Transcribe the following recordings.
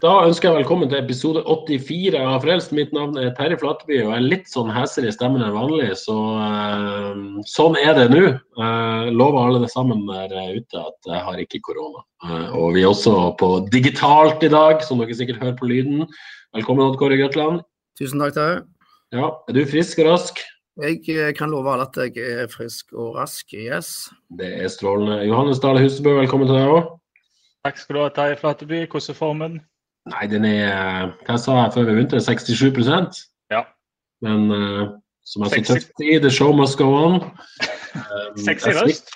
Da ønsker jeg velkommen til episode 84 av Frelst. Mitt navn er Terje Flateby og jeg er litt sånn hesere i stemmen enn vanlig, så uh, sånn er det nå. Uh, lover alle det sammen der ute at jeg har ikke korona. Uh, og vi er også på digitalt i dag, som dere sikkert hører på lyden. Velkommen, Odd Kåre Grøtland. Tusen takk, Terje. Ja, er du frisk og rask? Jeg kan love alle at jeg er frisk og rask. Yes. Det er strålende. Johannes Dale Husebø, velkommen til deg òg. Takk skal du ha, Terje Flateby. Hvordan er formen? Nei, den er Hva sa jeg før vi begynte? 67% Ja. Men uh, som jeg så 60. tøft i, the show must go on. Um, Sexy røst.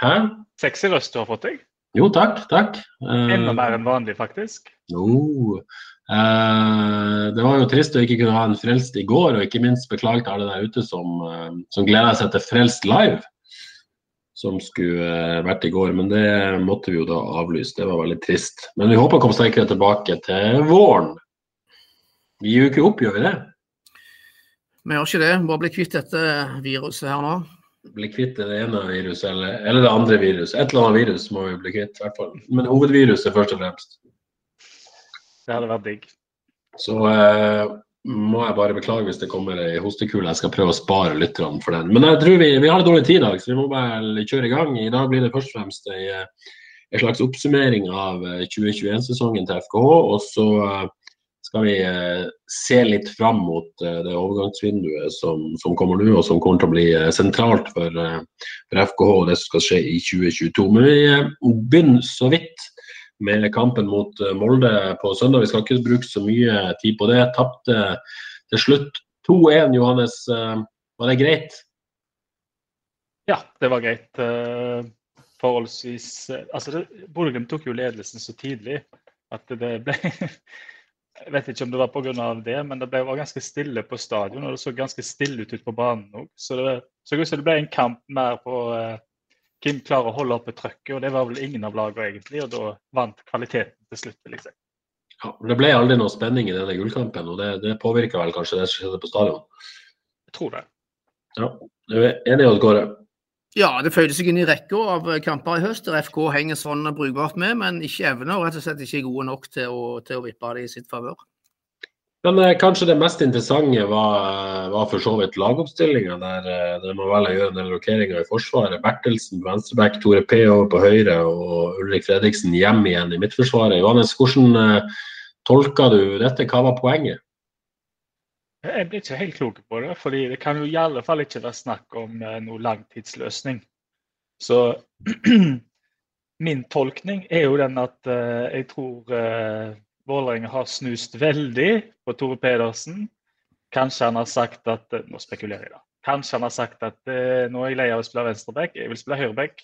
Hæ? Sexy røst du har fått deg. Jo, takk, takk. Eh, Enda mer enn vanlig, faktisk. jo. Uh, det var jo trist å ikke kunne ha en Frelst i går, og ikke minst beklage til alle der ute som, uh, som gleder seg til Frelst live. Som skulle eh, vært i går, men det måtte vi jo da avlyse. Det var veldig trist. Men vi håper å komme sterkere tilbake til våren. Vi gir jo ikke opp, gjør vi det? Vi gjør ikke det. Bare bli kvitt dette viruset her nå. Bli kvitt det ene viruset eller, eller det andre viruset. Et eller annet virus må vi bli kvitt, i hvert fall. Men hovedviruset først og fremst. Det hadde vært digg. Så eh, må jeg bare beklage hvis det kommer ei hostekule. Jeg skal prøve å spare lytterne for den. Men jeg tror vi, vi har dårlig tid i dag, så vi må bare kjøre i gang. I dag blir det først og fremst ei, ei en slags oppsummering av eh, 2021-sesongen til FKH. Og så eh, skal vi eh, se litt fram mot eh, det overgangsvinduet som, som kommer nå, og som kommer til å bli eh, sentralt for, eh, for FKH og det som skal skje i 2022. Men vi eh, begynner så vidt med kampen mot eh, Molde på søndag. Vi skal ikke bruke så mye tid på det. Tapte til slutt 2-1, Johannes. Eh, Var det greit? Ja, det var greit. eh, forholdsvis Altså, Bodø-Glimt tok jo ledelsen så tidlig at det ble Jeg vet ikke om det var pga. det, men det ble, ganske stille på stadion, og det så ganske stille ut ut på banen òg. Så det så ut som det ble en kamp mer på hvem klarer å holde oppe trøkket, og det var vel ingen av lagene egentlig. Og da vant kvaliteten til slutt, vil jeg si. Ja, det ble aldri noe spenning i denne gullkampen, og det, det påvirka vel kanskje det som skjedde på stadion. Jeg tror det. Ja, er vi enige, Odd Kåre? Ja, det føyde seg inn i rekka av kamper i høst der FK henger sånn brukbart med, men ikke evner og rett og slett ikke er gode nok til å, til å vippe det i sitt favør. Men eh, kanskje det mest interessante var, var for så vidt lagoppstillinga, der, eh, der man velger å gjøre en del rokeringer i forsvaret. Bertelsen på venstreback, Tore P over på høyre og Ulrik Fredriksen hjem igjen i midtforsvaret. Johannes, hvordan eh, tolka du dette? Hva var poenget? Jeg blir ikke helt klok på det, fordi det kan jo i alle fall ikke være snakk om eh, noe langtidsløsning. Så min tolkning er jo den at eh, jeg tror uh, Vålerenga har snust veldig på Tore Pedersen. Kanskje han har sagt at eh, Nå spekulerer jeg, da. Kanskje han har sagt at eh, nå er jeg lei av å spille venstreback, jeg vil spille høyreback.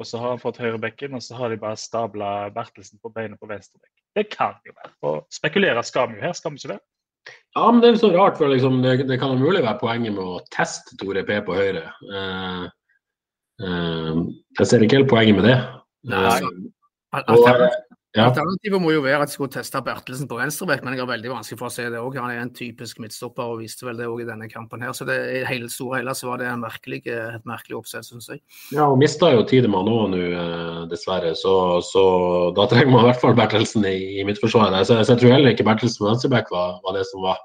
Og så har han fått høyrebekken, og så har de bare stabla Bertelsen på beinet på venstreback. Det kan jo være. Og spekulere skal vi jo her, skal vi ikke det? Ja, men Det er så rart, for liksom, det, det kan jo mulig være poenget med å teste Tore P på høyre. Eh, eh, jeg ser ikke helt poenget med det. Nei. Altså, og, ja. Alternativet må jo være at de skulle teste Bertelsen på venstreback, men jeg har veldig vanskelig for å se det òg. Han er en typisk midtstopper og viste vel det òg i denne kampen her. Så det, i hele store hele så var det en merkelig, et merkelig oppsett, syns jeg. Ja, og mista jo Tidemann òg nå, eh, dessverre. Så, så da trenger man i hvert fall Bertelsen i, i midtforsvaret. Så, så jeg tror heller ikke Bertelsen på venstreback var, var det som var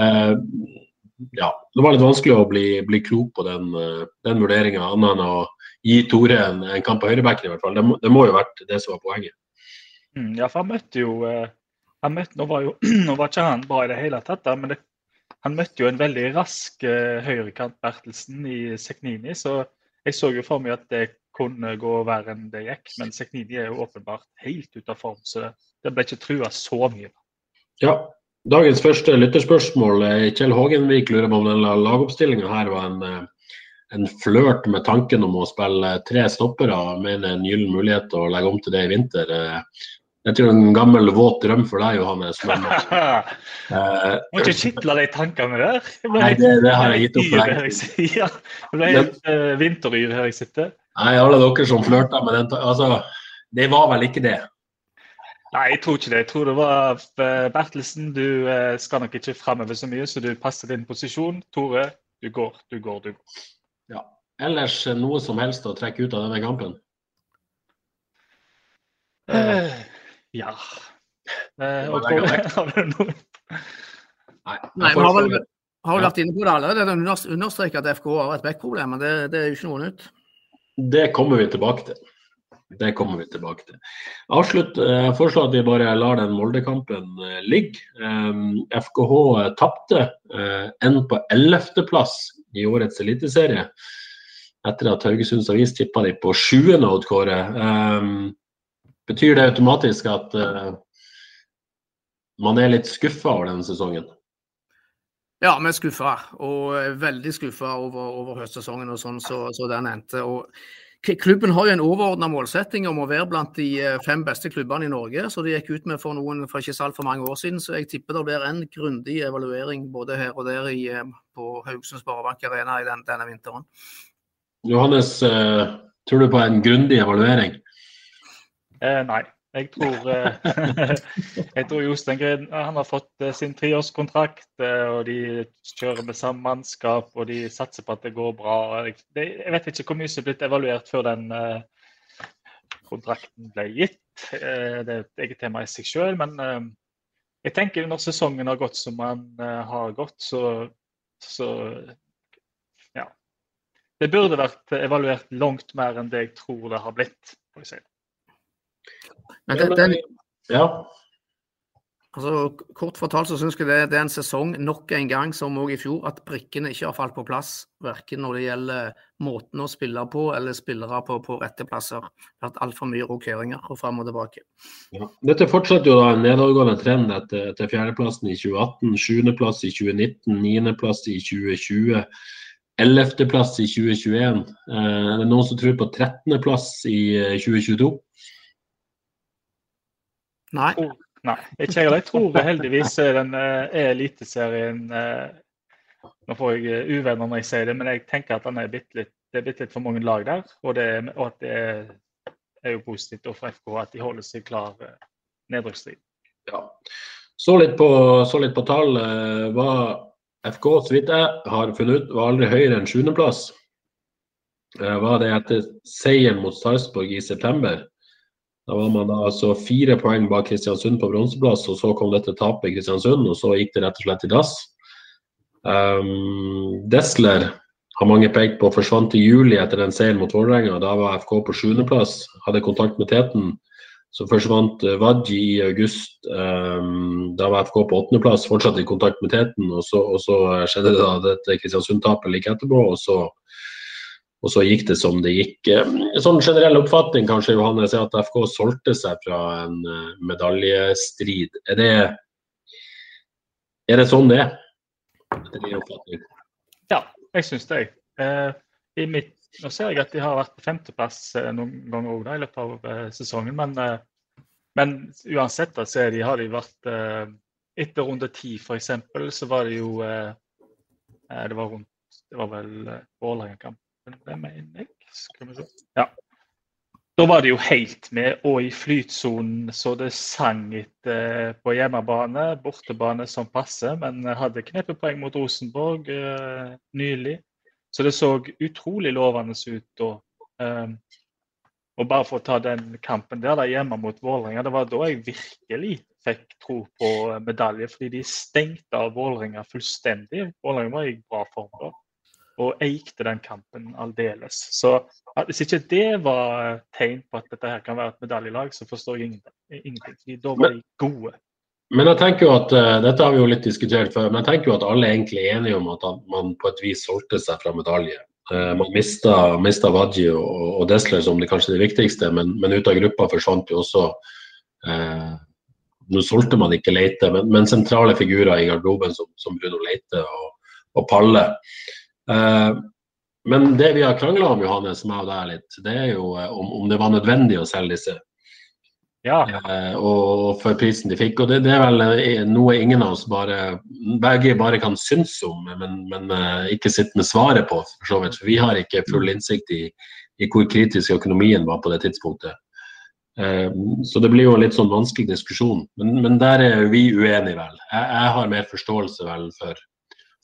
eh, Ja, det var litt vanskelig å bli, bli klok på den, eh, den vurderinga, annet enn å gi Tore en, en kamp på høyrebacken i hvert fall. Det, må- det må jo vært det som var poenget. Mm, ja, for han møtte jo eh, han møtte, nå, var jo nå var ikke han bra i det hele tatt, da, men det, han møtte jo en veldig rask eh, høyrekant Bertelsen i Seknini. Så jeg så jo for meg at det kunne gå verre enn det gikk. Men Seknini er jo åpenbart helt ute av form, så det ble ikke trua så mye. Ja, Dagens første lytterspørsmål. eh, Kjell Hågenvik lurer på om den lagoppstillinga her var en, eh, en flørt med tanken om å spille tre stoppere. Mener en gyllen mulighet å legge om til det i vinter. Eh, Jeg tror det en gammel våt drøm for deg, Johannes. Men eh, Må ikke kitle de tankene. Jeg ble Nei, det, det har jeg gitt opp for her lenge. Ja, jeg ble helt uh, vinteryr her jeg sitter. Nei, alle dere som flørta med den Altså, det var vel ikke det. Nei, jeg tror ikke det. Jeg tror det var eh, Bertelsen. Du uh, skal nok ikke framover så mye, så du passer din posisjon. Tore, du går, du går, du går. Ja. Ellers eh, noe som helst å trekke ut av denne kampen? Eh, ja. Eh, og har du noe? Nei. Nei, vi har vel, har vel vært inne på det alle. Det er unders- understreket at FK har et backproblem, men det, det er jo ikke noe nytt. Det kommer vi tilbake til. Det kommer vi tilbake til. Avslutt, eh, Jeg foreslår at vi bare lar den Molde-kampen eh, ligge. FKH tapte en enn på 11.-plass i årets eliteserie. Etter at Haugesunds Avis tippa de på sjuende, Odd Kåre. Betyr det automatisk at uh, man er litt skuffa over denne sesongen? Ja, vi er skuffa, og veldig skuffa over, over høstsesongen og sånn så, så den endte. Og Klubben har jo en overordna målsetting om å være blant de eh, fem beste klubbene i Norge. så De gikk ut med for noen for ikke så altfor mange år siden. så Jeg tipper det blir en grundig evaluering både her og der i, eh, på Haugesund Sparebank Arena i den, denne vinteren. Johannes, tror du på en grundig evaluering? Eh, nei. Jeg tror, eh, jeg tror Jostein Gren han har fått eh, sin treårskontrakt, eh, og de kjører med samme mannskap og de satser på at det går bra. Jeg, jeg vet ikke hvor mye som er blitt evaluert før den eh, kontrakten ble gitt. Eh, det er et eget tema i seg selv, men eh, jeg tenker når sesongen har gått som den eh, har gått, så, så ja. Det burde vært evaluert langt mer enn det jeg tror det har blitt. får jeg. Men det, den, Ja. altså, kort fortalt så syns jeg det, det er en sesong nok en gang, som òg i fjor, at brikkene ikke har falt på plass. Verken når det gjelder måten å spille på eller spillere på, på rette plasser. Det har vært altfor mye rokeringer og fram og tilbake. Ja. Dette fortsetter jo da en nedadgående trend etter, etter fjerdeplassen i 2018, sjuendeplass i 2019, niendeplass i 2020, ellevteplass i 2021. Eh, det er noen som tror på trettendeplass i eh, 2022. Nei. tror- Nei, ikke jeg heller. Jeg tror heldigvis den eh, er Eliteserien eh, Nå får jeg eh, uvenner når jeg sier det, men jeg tenker at den er bitt litt, det er bitte litt for mange lag der. Og, det, er- og at det er, er jo positivt for FK at de holder seg klar eh, nedrykksstrid. Ja. Så litt på, så litt på tall. Hva FK, så vidt jeg har funnet ut, var aldri høyere enn sjuendeplass. Eh, Var det etter seieren mot Sarpsborg i september. Da var man da altså fire poeng bak Kristiansund på bronseplass, og så kom dette tapet i Kristiansund, og så gikk det rett og slett i dass. Um, Desler har mange pekt på forsvant i juli etter en seier mot Vålerenga. Da var FK på sjuendeplass, hadde kontakt med Teten. Så forsvant eh, Wadji i august. Um, da var FK på åttendeplass, fortsatt i kontakt med Teten. Og så, og så skjedde det da dette Kristiansund-tapet like etterpå, og så, og så gikk det som det gikk. Eh, sånn generell oppfatning kanskje, Johannes, er at FK solgte seg fra en eh, medaljestrid. Er det, er det sånn det er? Etter din oppfatning? Ja, jeg syns det. Eh, i mitt, nå ser jeg at de har vært på femteplass eh, noen ganger òg i løpet av eh, sesongen, men, eh, men uansett da, så de, har de vært Etter runde ti f.eks. så var det jo Det var rundt Det var vel Vålerenga-kampen, det mener jeg. Skal vi se. Ja. Da var det jo helt med og i flytsonen så det sang etter på hjemmebane, bortebane som passer, men hadde knepet poeng mot Rosenborg eh, nylig. Så det så utrolig lovende ut da. Eh, og bare for å ta den kampen der da, hjemme mot Vålerenga, det var da jeg virkelig fikk tro på medalje. Fordi de stengte av Vålerenga fullstendig. Vålerenga var i bra form da. Og eikte den kampen aldeles. Så hvis ikke det var tegn på at dette her kan være et medaljelag, så forstår jeg ingenting. ingenting. Da var de gode. Men jeg tenker jo at uh, dette har vi jo litt diskutert før, men jeg tenker jo at alle er egentlig enige om at man på et vis solgte seg fra medalje. Uh, man mista, mista Wadji og, og Desler som det kanskje det viktigste, men, men ut av gruppa forsvant jo også uh, Nå solgte man ikke Leite, men, men sentrale figurer i garderoben som, som Bruno Leite og, og Palle. Eh, men det vi har krangla om, Johannes, som og deg litt, det er jo eh, om, om, det var nødvendig å selge disse. Ja. Eh, og for prisen de fikk. Og det, det, er vel noe ingen av oss bare begge bare kan synes om, men, men ikke sitte med svaret på, for så vidt. For vi har ikke full innsikt i, i hvor kritisk økonomien var på det tidspunktet. Eh, så det blir jo en litt sånn vanskelig diskusjon. Men, men der er vi uenige, vel. Jeg, jeg, har mer forståelse vel for,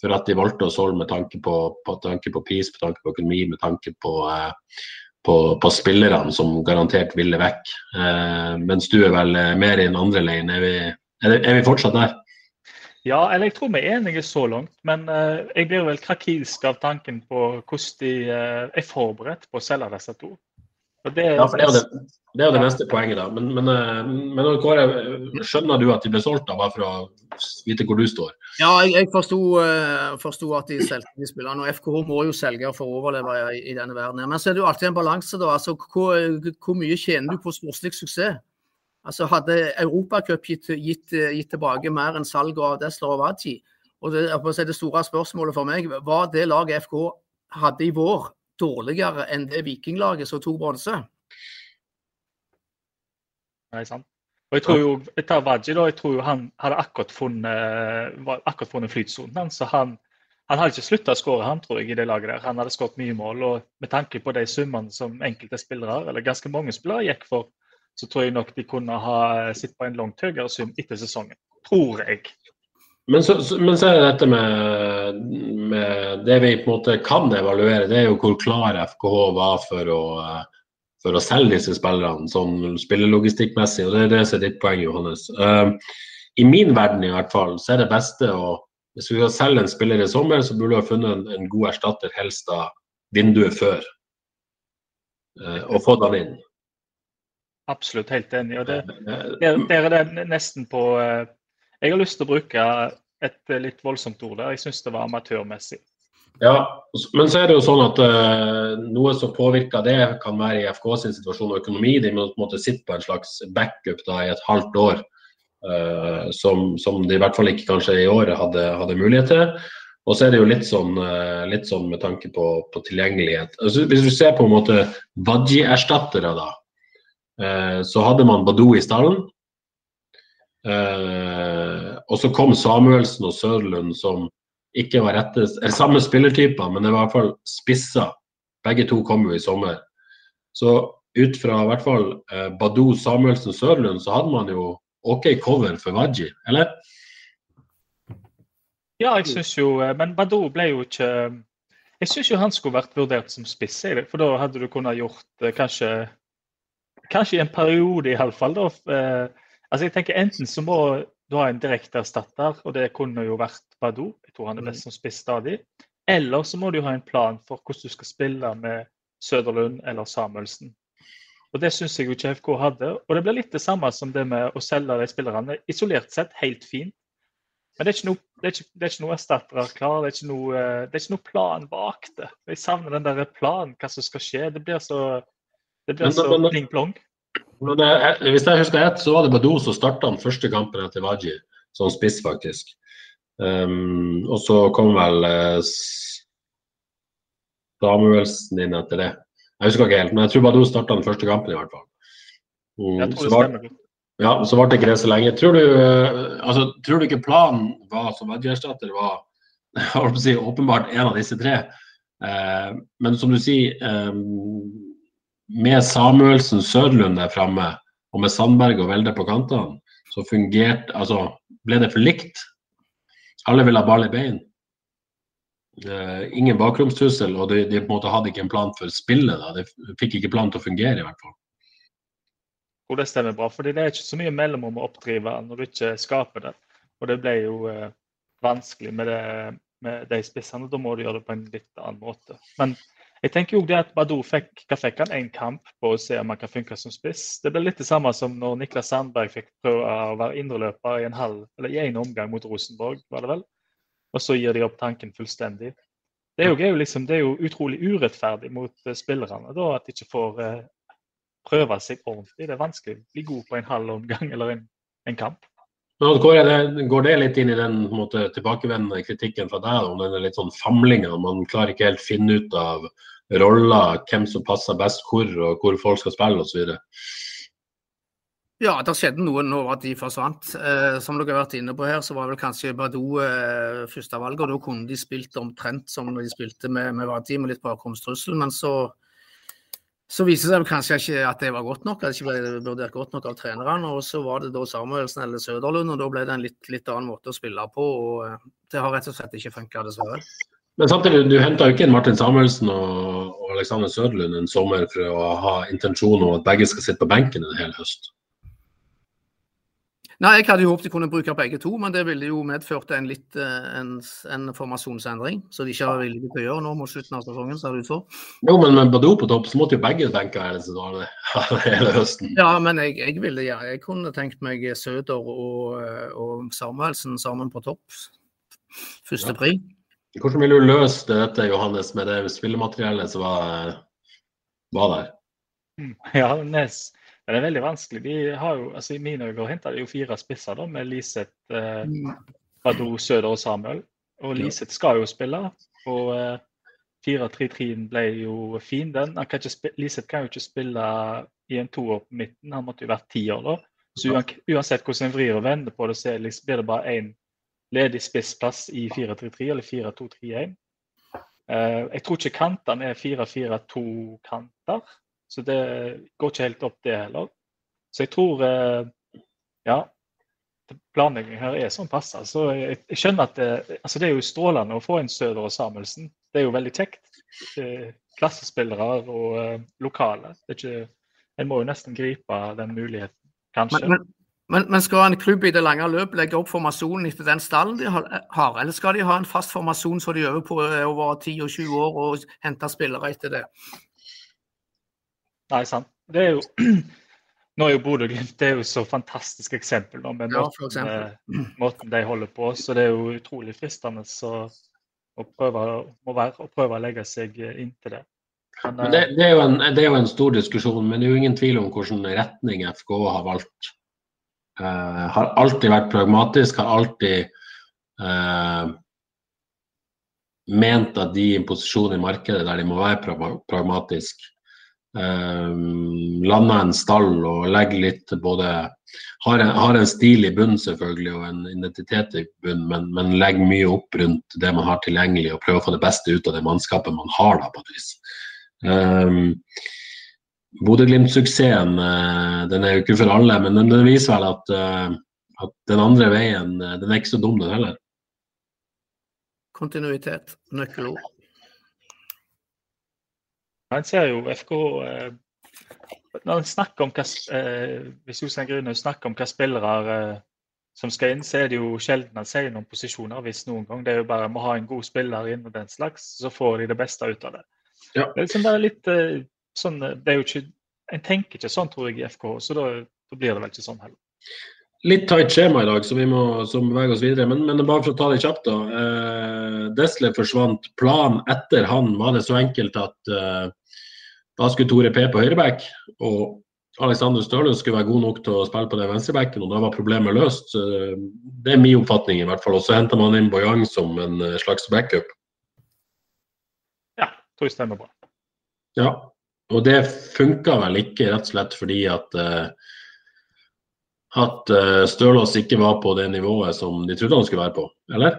for at de valgte å solge med tanke på, på, tanke på pris, med tanke på økonomi, med tanke på, eh, på, på spillerne som garantert ville vekk. Eh, mens du er vel mer i den andre leiren. Er, er, er, vi fortsatt der? Ja, eller jeg tror vi er enige så langt. Men jeg blir vel krakilsk av tanken på hvordan de er forberedt på å selge disse to. Det, ja, for det er, det, det er jo det neste poenget, da. Men, men, uh, men Kåre, skjønner du at de ble solgt, da, bare for å vite hvor du står? Ja, jeg, jeg forsto, uh, at de solgte de spillerne. Og FKH må jo selge for å overleve i, i, denne verden. Men så er det jo alltid en balanse, da. Altså, hvor, hvor mye tjener du på sportslig suksess? Altså Hadde Europacup gitt, gitt, gitt, tilbake mer enn salget av Desler og Vati? Og det, det, store spørsmålet for meg var det laget FK hadde i vår, dårligere enn det Vikinglaget som tok bronse? Nei, sant. Og jeg tror jo, jeg tar Vaji da, jeg tror jo han hadde akkurat funnet, akkurat funnet flytsonen. Så han, han hadde ikke slutta å skåre, han tror jeg, i det laget der. Han hadde skåret mye mål. Og med tanke på de summene som enkelte spillere, eller ganske mange spillere, gikk for, så tror jeg nok de kunne ha sittet på en langt høyere sum etter sesongen. Tror jeg. Men så, men så, er det dette med, med, Det vi på en måte kan evaluere, det er jo hvor klar FKH var for å, for å selge disse spillerne sånn spillelogistikkmessig. og Det er det som er ditt poeng, Johannes. Uh, I min verden i hvert fall, så er det beste å Hvis vi skal selge en spiller i sommer, så burde du ha funnet en, en god erstatter, helst av vinduet før. Uh, og fått han inn. Absolutt, helt enig. og det, Der, der er det nesten på eh, Jeg har lyst til å bruke et litt voldsomt ord der. Jeg syns det var amatørmessig. Ja, men så er det jo sånn at uh, noe som påvirker det, kan være i FK sin situasjon og økonomi. De må på en måte sitte på en slags backup da, i et halvt år, uh, som, som, de i hvert fall ikke kanskje i året hadde, hadde mulighet til. Og så er det jo litt sånn, uh, litt sånn med tanke på, på tilgjengelighet. Altså, hvis du ser på en måte Wadji-erstattere, da, Eh, så hadde man Badou i stallen. Eh, og så kom Samuelsen og Sørlund som ikke var rette, samme spillertyper, men det var i hvert fall spissa. Begge to kom jo i sommer. Så ut fra i hvert fall eh, Badou, Samuelsen, Sørlund, så hadde man jo OK cover for Waji, eller? Ja, jeg syns jo Men Badou ble jo ikke Jeg syns jo han skulle vært vurdert som spiss, for da hadde du kunnet gjort kanskje kanskje i en periode iallfall, da. Eh, altså jeg tenker Enten så må du ha en direkteerstatter, og det kunne jo vært Badou. Jeg tror han er best som spiss stadig. Eller så må du ha en plan for hvordan du skal spille med Søderlund eller Samuelsen. Og Det syns jeg jo ikke FK hadde. Og det blir litt det samme som det med å selge de spillerne. Isolert sett helt fint. Men det er ikke noe, det er ikke, det er ikke noe erstattere klar, det er ikke noe, det er ikke noe plan bak det. Jeg savner den der planen, hva som skal skje. Det blir så det blir så pling-plong. Hvis jeg husker rett, så var det Badou som starta den første kampen etter Waji, som spiss, faktisk. Um, og så kom vel eh, Samuelsen inn etter det. Jeg husker ikke helt, men jeg tror Badou starta den første kampen, i hvert fall. Um, jeg tror det stemmer. Ja, så det ikke det så lenge. Tror du, uh, altså, tror du ikke planen var som Waji-erstatter var jeg å si, åpenbart en av disse tre? Uh, men som du sier, um, med Samuelsen Sødlund der framme, og med Sandberg og Velde på kantene, så fungerte Altså, ble det for likt? Alle ville ha ball i bein. Uh, ingen bakromstrussel, og de, de, på en måte hadde ikke en plan for spillet. da, De fikk ikke plan til å fungere, i hvert fall. Og det stemmer bra, fordi det er ikke så mye mellomrom å oppdrive når du ikke skaper det. Og det ble jo uh, vanskelig med, det, med de spissene. Da må du gjøre det på en litt annen måte. Men jeg tenker jo det at Badou fikk, hva fikk han en kamp på å se om han kan funke som spiss. Det ble litt det samme som når Niklas Sandberg fikk prøve å være indreløper i en halv, eller i en omgang mot Rosenborg, var det vel. Og så gir de opp tanken fullstendig. Det er jo, er jo, liksom, det er jo utrolig urettferdig mot uh, spillerne da, at de ikke får uh, prøve seg ordentlig. Det er vanskelig å bli god på en halv omgang eller en, en kamp. Men går det, Går det litt inn i den måte, tilbakevendende kritikken fra deg om denne litt sånn famlinga? Man klarer ikke helt finne ut av roller, hvem som passer best hvor, og hvor folk skal spille osv. Ja, det skjedde noe nå at de forsvant. Eh, som dere har vært inne på her, så var vel kanskje Badou eh, førstevalget. Og da kunne de spilt omtrent som de spilte med, med Vadim og litt bakromstrussel. Men så, så viste det seg kanskje ikke at det var godt nok. At det ikke ble vurdert godt nok av trenerne. Og så var det da Samuelsen eller Søderlund, og da ble det en litt, litt annen måte å spille på. Og eh, det har rett og slett ikke funka, dessverre. Men samtidig, du henta jo ikke inn Martin Samuelsen og, og Alexander Søderlund en sommer for å ha intensjon om at begge skal sitte på benken en hel høst. Nei, Jeg hadde jo håpet de kunne bruke begge to, men det ville jo medført en litt eh, en, en formasjonsendring. Så de ikke har vilje til å gjøre nå mot slutten av sesongen, ser det ut for. Jo, men med Badou på topp, så måtte jo begge benke hele, hele høsten. Ja, men jeg, jeg ville ja, jeg kunne tenkt meg Søder og, og Samuelsen sammen på topp. Første ja. pri. Hvordan vil du løse dette, Johannes, med det spillemateriellet som var, var der? Ja, Nes det er veldig vanskelig. De har jo, altså I mine øyne henta de jo fire spisser da, med Liseth, eh, Badou, Søder og Samuel. Og Liseth skal jo spille. Og eh, 4-3-3-en ble jo fin, den. Kan Liseth kan jo ikke spille i en toer på midten, han måtte jo vært ti år da. Så uansett hvordan en vrir og vender på det, så blir det bare én ledig spissplass i 4-3-3 eller 4-2-3-1. Eh, jeg tror ikke kantene er 4-4-2-kanter. Så det går ikke helt opp, det heller. Så jeg tror eh, Ja. Planleggingen her er sånn passe. Så jeg, jeg, skjønner at det, altså det er jo strålende å få inn Søder og Samuelsen. Det er jo veldig kjekt. Klassespillere og lokale. Ikke, en må jo nesten gripe den muligheten, kanskje. Men, men, men, skal en klubb i det lange løp legge opp formasjonen etter den stallen de har, eller skal de ha en fast formasjon som de øver på eh, over 10 og 20 år og hente spillere etter det? Nei, sant. Det er jo Nå er jo Bodø-Glimt det er jo så fantastisk eksempel nå, med ja, måten, måten, de holder på. Så det er jo utrolig fristende så, å, prøve, være, å prøve å legge seg inntil det. Men, men det, det, er en, det, er jo en, stor diskusjon, men det er jo ingen tvil om hvilken retning FK har valgt. Uh, har alltid vært pragmatisk, har alltid uh, ment at de i en posisjon i markedet der de må være pragmatisk uh, lander en stall og legger litt både har en, har en, stil i bunnen selvfølgelig og en identitet i bunnen, men, men, legger mye opp rundt det man har tilgjengelig og prøver å få det beste ut av det mannskapet man har. da på et vis. Um, Bodø-Glimt-suksessen uh, den er jo ikke for alle, men den, viser vel at, uh, at, den andre veien uh, den er ikke så dum, den heller. Kontinuitet, nøkkelord. Han ser jo FK eh, Når han snakker om hva eh, Hvis Jostein Grüner snakker om hva spillere eh, som skal inn, så er det jo sjelden han sier noen posisjoner. hvis noen gang. Det er jo bare å ha en god spiller inn og den slags, så får de det beste ut av det. Ja. Det er liksom bare litt sånn det er jo ikke, En tenker ikke sånn, tror jeg, i FK, så da, da blir det vel ikke sånn heller. Litt tight skjema i dag, så vi må bevege oss videre. Men, men, bare for å ta det kjapt, da. Eh, Desle forsvant. Planen etter han var det så enkelt at eh, da skulle Tore P på høyreback, og Alexander Stølund skulle være god nok til å spille på den venstrebacken, og da var problemet løst. Det er min oppfatning i hvert fall. Og så henter man inn Boyang som en eh, slags backup. Ja, tror jeg stemmer bra. Ja, og det funka vel ikke rett og slett fordi at uh, at uh, Stølås ikke var på det nivået som de trodde han skulle være på, eller?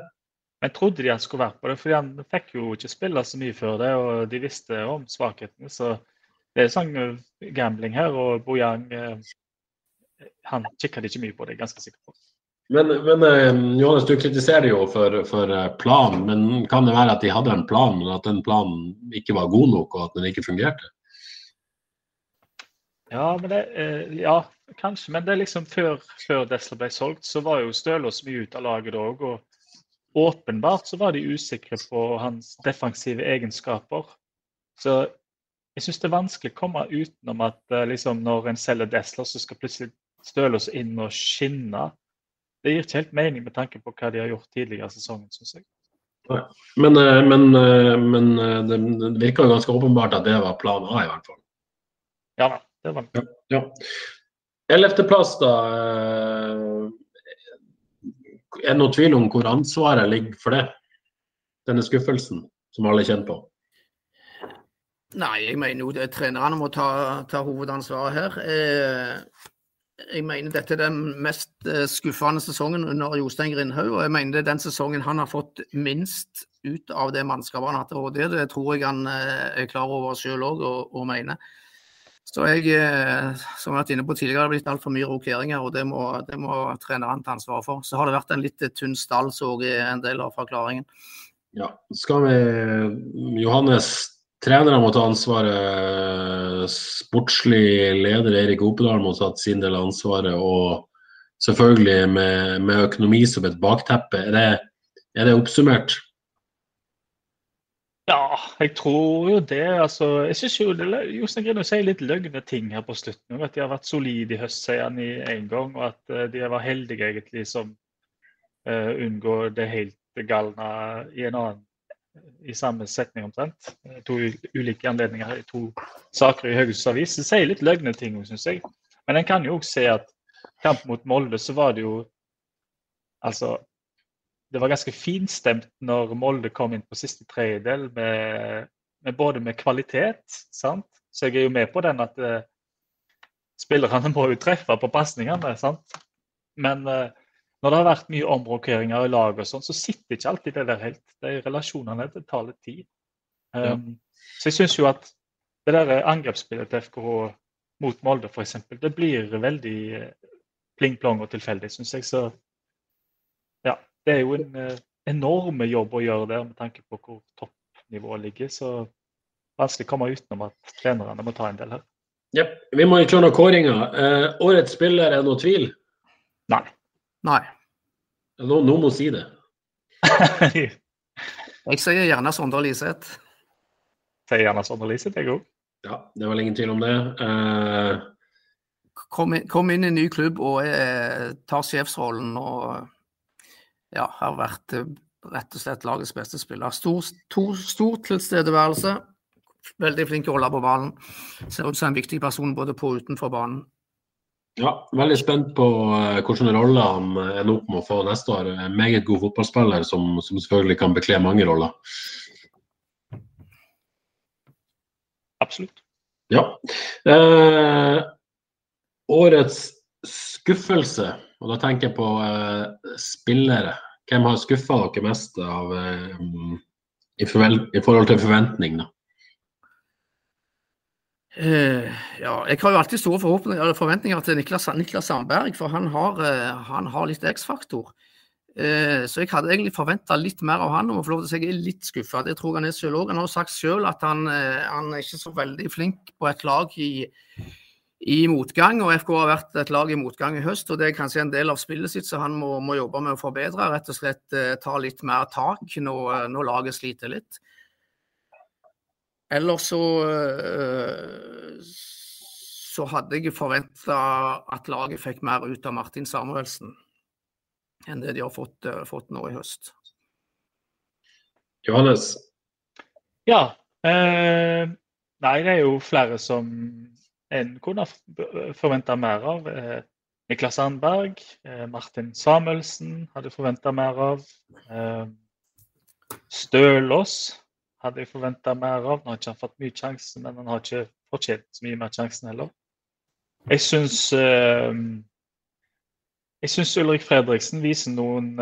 Men trodde de han skulle være på det, for han fikk jo ikke spille så mye før det, og de visste om svakhetene. Så det er sånn eh, gambling her, og Bojang han kikka ikke mye på det, jeg er ganske sikker på. Men, men Johannes, du kritiserer jo for, for planen, men kan det være at de hadde en plan, men at den planen ikke var god nok, og at den ikke fungerte? Ja, men det, ja, kanskje. Men det er liksom før, før Desla ble solgt, så var jo Stølås mye ute av laget òg. Og åpenbart så var de usikre på hans defensive egenskaper. Så jeg syns det er vanskelig å komme utenom at eh, liksom, når en selger Desla, så skal plutselig Stølås inn og skinne. Det gir ikke helt mening med tanke på hva de har gjort tidligere i sesongen, syns jeg. Men, eh, men, eh, men, det virker ganske åpenbart at det var plan A, i hvert fall. Ja da, det var det. Ja, ja. Da. Eh, er det noen tvil om hvor ansvaret ligger for det? Denne skuffelsen som alle kjenner på? Nei, jeg mener jo det trenerne må ta, ta hovedansvaret her. Eh, jeg mener dette er den mest eh, skuffende sesongen under Jostein Grindhaug. Og jeg mener det er den sesongen han har fått minst ut av det mannskapet han har hatt til rådighet. Det tror jeg han eh, er klar over sjøl òg og, og mener. Så jeg, eh, som jeg har vært inne på tidligere, det har blitt altfor mye rokeringer, og det må, det må treneren ta ansvar for. Så har det vært en litt tynn stall, så jeg en del av forklaringen. Ja, skal vi Johannes, trenere må ta ansvaret. Sportslig leder Erik Opedal må ta sin del av ansvaret. Og selvfølgelig med, med økonomi som et bakteppe. Er det, er det oppsummert? Jeg tror jo det. altså, jeg synes jo Jostein Grino sier litt løgne ting her på slutten. At de har vært solide i høst, sier han i en gang. Og at uh, de var heldige egentlig som uh, unngår det helt galne i en annen i samme setning omtrent. To ulike anledninger i to saker i Haugesunds Avis. Det sier litt løgne ting, syns jeg. Men en kan jo også se at kamp mot Molde så var det jo altså det var ganske finstemt når Molde kom inn på siste tredjedel, med, med både med kvalitet. sant? Så jeg er jo med på den at uh, spillerne må jo treffe på pasningene. Men uh, når det har vært mye omrokeringer i lag, og sånn, så sitter ikke alltid det der helt. De relasjonene det tar litt tid. Um, ja. Så jeg syns jo at det der angrepsspillet til FKH mot Molde f.eks., det blir veldig uh, pling-plong og tilfeldig, syns jeg. Så det er jo en eh, enorm jobb å gjøre der med tanke på hvor toppnivået ligger. Så vanskelig å komme utenom at trenerne må ta en del her. Yep. Vi må jo kjøre noen kåringer. Eh, årets spiller, er det noe tvil? Nei. Nei. Nå, nå må si det. jeg sier gjerne Sondre Liseth. Sier gjerne Sondre Liseth, jeg òg. Ja, det er vel ingen tvil om det. Uh... Kom, inn, kom, inn, i en ny klubb og eh, tar sjefsrollen og ja, har vært eh, rett og slett lagets beste spiller. Stor, to, stor tilstedeværelse. Veldig flink til å holde på ballen. Ser ut som en viktig person både på og utenfor banen. Ja, veldig spent på uh, hvilken rolle han ender opp med å få neste år. En meget god fotballspiller som, som selvfølgelig kan bekle mange roller. Absolutt. Ja. Eh, årets skuffelse og da tenker jeg på uh, spillere. Hvem har skuffa dere mest av, uh, i, i, forhold til forventning? da? Uh, ja, jeg har jo alltid store forventninger til Niklas, Niklas Sandberg, for han har, han har litt X-faktor. Så jeg hadde egentlig forventa litt mer av han, og få lov til å si jeg er litt skuffa. Det tror jeg han er selv òg. Han har sagt selv at han, han, er ikke så veldig flink på et lag i, i motgang. og FK har vært et lag i motgang i høst. og Det er kanskje en del av spillet sitt så han må, må jobbe med å forbedre. Rett og slett eh, ta litt mer tak når, eh, når laget sliter litt. Ellers så eh, så hadde jeg forventa at laget fikk mer ut av Martin Samuelsen enn det de har fått, uh, fått nå i høst. Johannes? Ja. Eh, nei, det er jo flere som en kunne forventa mer av. Eh, Niklas Sandberg, eh, Martin Samuelsen hadde forventa mer av. Eh, Stølås hadde jeg forventa mer av. Nå har ikke han fått mye sjanse, men han har ikke fortjent så mye mer sjansen heller. Jeg syns jeg syns Ulrik Fredriksen viser noen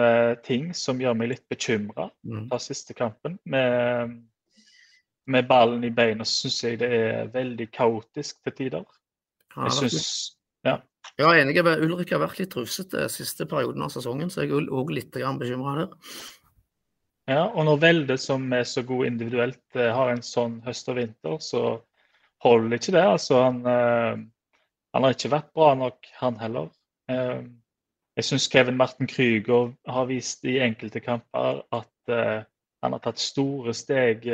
ting som gjør meg litt bekymra mm. fra siste kampen. Med med ballen i beina syns jeg det er veldig kaotisk til tider. Jeg syns Ja. Ja, enig. Ulrik har vært litt rufsete siste perioden av sesongen, så jeg er òg litt bekymra der. Ja, og når Velde, som er så god individuelt, eh, har en sånn høst og vinter, så holder ikke det. Altså, han, øh, han har ikke vært bra nok, han heller. Jeg syns Kevin Marten Krüger har vist i enkelte kamper at han har tatt store steg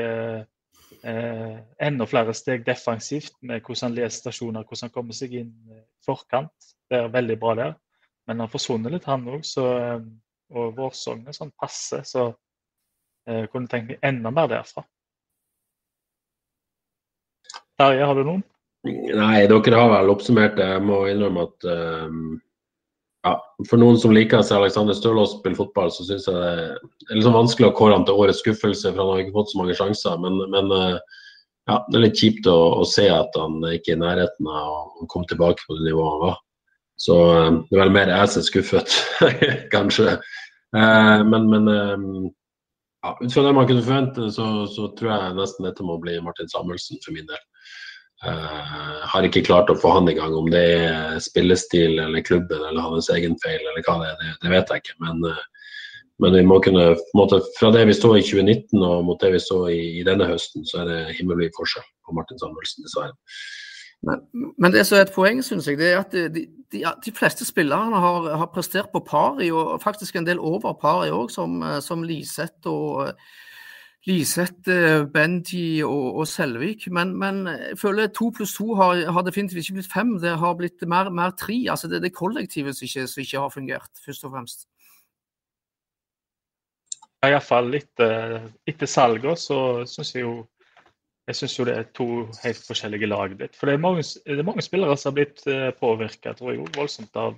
eh, enda flere steg defensivt med hvordan han leser stasjoner, hvordan han kommer seg inn i forkant. Det er veldig bra der. Men han har forsvunnet litt, han òg. Eh, og Vårsogn er sånn passe, så eh, kunne tenkt meg enda mer derfra. Terje, har du noen? Nei, dere har vel oppsummert det. Jeg må innrømme at um, ja, For noen som liker å se Alexander Stølås spille fotball, så syns jeg det er litt vanskelig å kåre han til årets skuffelse, for han har ikke fått så mange sjanser. Men, men ja, det er litt kjipt å, å, se at han ikke er i nærheten av å komme tilbake på det nivået han var. Så det er vel mer jeg som er skuffet, kanskje. Men, men ja, ut fra det man kunne forvente, så, så, tror jeg nesten dette må bli Martin Samuelsen for min del. Uh, har ikke klart å få han i gang. Om det er spillestil eller klubben eller hans egen feil eller hva det er, det, det vet jeg ikke. Men, uh, men, vi må kunne måte, fra det vi så i 2019 og mot det vi så i, i denne høsten, så er det himmelvid forskjell på Martin Samuelsen, dessverre. Men, men, det som er et poeng, synes jeg, det er at de, de, de fleste spillerne har, har, prestert på par i, og faktisk en del over pari òg, som, som Liseth og Liseth, Benji og, og Selvik. Men, men, jeg føler to pluss to har, har, definitivt ikke blitt fem, det har blitt mer, mer tre. Altså det er det kollektivet som ikke, ikke har fungert, først og fremst. Iallfall etter, etter salget så syns jeg jo jeg syns jo det er to helt forskjellige lag. Ditt. For det er mange, det er mange spillere som har blitt uh, tror påvirka voldsomt av,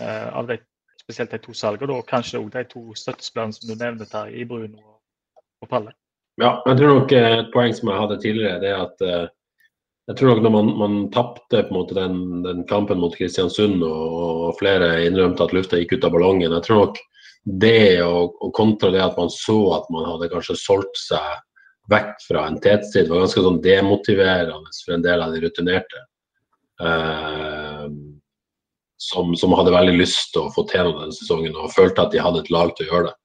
av de, spesielt de to salgene. Og kanskje òg de to støttespillerne som du nevnte her, i Bruno og, og Ja, jeg tror nok et poeng som jeg hadde tidligere, det er at uh, jeg tror nok når man, man tapte den, den, kampen mot Kristiansund og, og, flere innrømte at lufta gikk ut av ballongen, jeg tror nok det og, og kontra det at man så at man hadde kanskje solgt seg vekk fra en tetstid var ganske sånn demotiverende for en del av de rutinerte. Eh, som, som, hadde veldig lyst til å få til denne sesongen og følte at de hadde et lag til å gjøre det.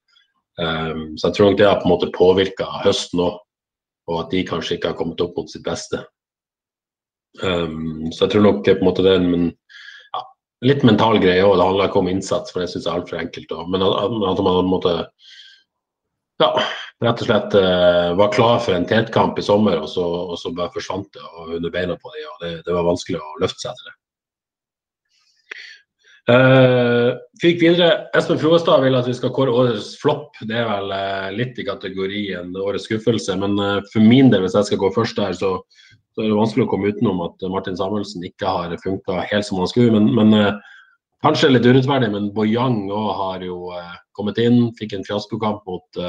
Eh, så jeg tror nok det har på en måte påvirka høsten òg, og at de kanskje ikke har kommet opp mot sitt beste. Um, så jeg tror nok på en måte det er en ja, litt mental greie òg. Det handler ikke om innsats, for det syns jeg er altfor enkelt. Også. Men at man på en måte ja, rett og slett uh, var klar for en tetkamp i sommer, og så, og så bare forsvant det og under beina på dem. og det, det, var vanskelig å løfte seg til det. Uh, fikk videre, Espen Froestad vil at vi skal kåre årets flopp. Det er vel uh, litt i kategorien årets skuffelse. Men uh, for min del, hvis jeg skal gå først der, så, så, er det vanskelig å komme utenom at Martin Samuelsen ikke har funka helt som han skulle. Men, men kanskje litt urettferdig, men Boyang òg har jo kommet inn. Fikk en fiaskokamp mot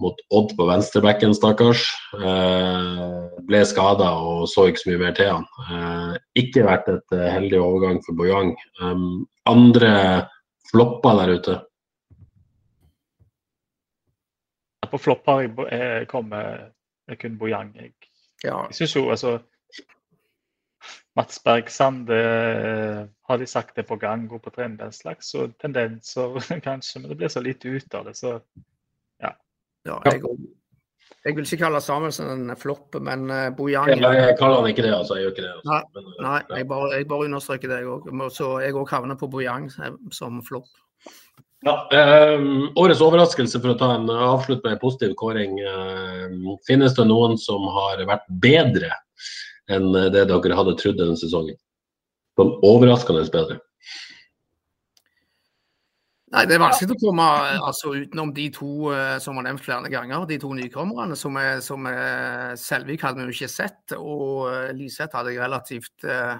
mot Odd på venstrebekken, stakkars. Eh, ble skada og så ikke så mye mer til han. Eh, ikke vært et eh, heldig overgang for Bojang. Um, andre flopper der ute? På flopp har jeg kommet kun Bojang. Jeg, ja. jeg syns jo altså Mats Bergsand eh, har de sagt det på gang, går på trend den slags Så tendenser kanskje, men det blir så lite ut av det. så ja, jeg, jeg, vil ikke kalle Samuelsen en flopp, men uh, Bojang jeg, jeg kaller han ikke det, altså. Jeg gjør ikke det. Altså. Nei, uh, nei jeg, bare, jeg, bare, understreker det, jeg òg. Så jeg òg havner på Bojang eh, som flopp. Ja, eh, årets overraskelse, for å ta en avslutt med en positiv kåring. Eh, finnes det noen som har vært bedre enn det dere hadde trodd denne sesongen? Sånn overraskende bedre? Nei, Det er vanskelig å komme altså, utenom de to uh, som var nevnt flere ganger. De to nykommerne som, er, som er, Selvik hadde vi jo ikke sett, og uh, Liseth hadde jeg relativt eh,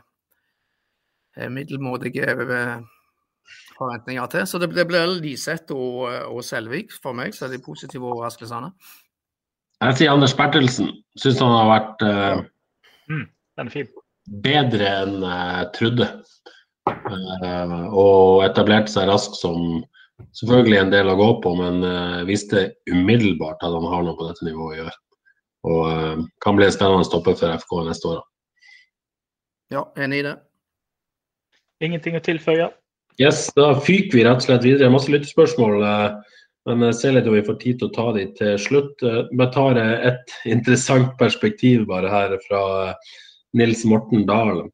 middelmådige forventninger til. Så det, det blir Liseth og, og, Selvik for meg, så er de positive overraskelsene. Jeg sier Anders Bertelsen. Syns han har vært mm, den er fin. bedre enn jeg trodde. Uh, og etablerte seg raskt som selvfølgelig en del å gå på, men viste visste umiddelbart at han har noe på dette nivået å gjøre. Og uh, kan bli en spennende stopper for FK neste år. Ja, enig i det. Ingenting å tilføye? Yes, da fyker vi rett og slett videre. Masse lyttespørsmål. Men jeg ser litt om vi får tid til å ta de til slutt. Vi tar et interessant perspektiv bare her fra Nils Morten Dahl.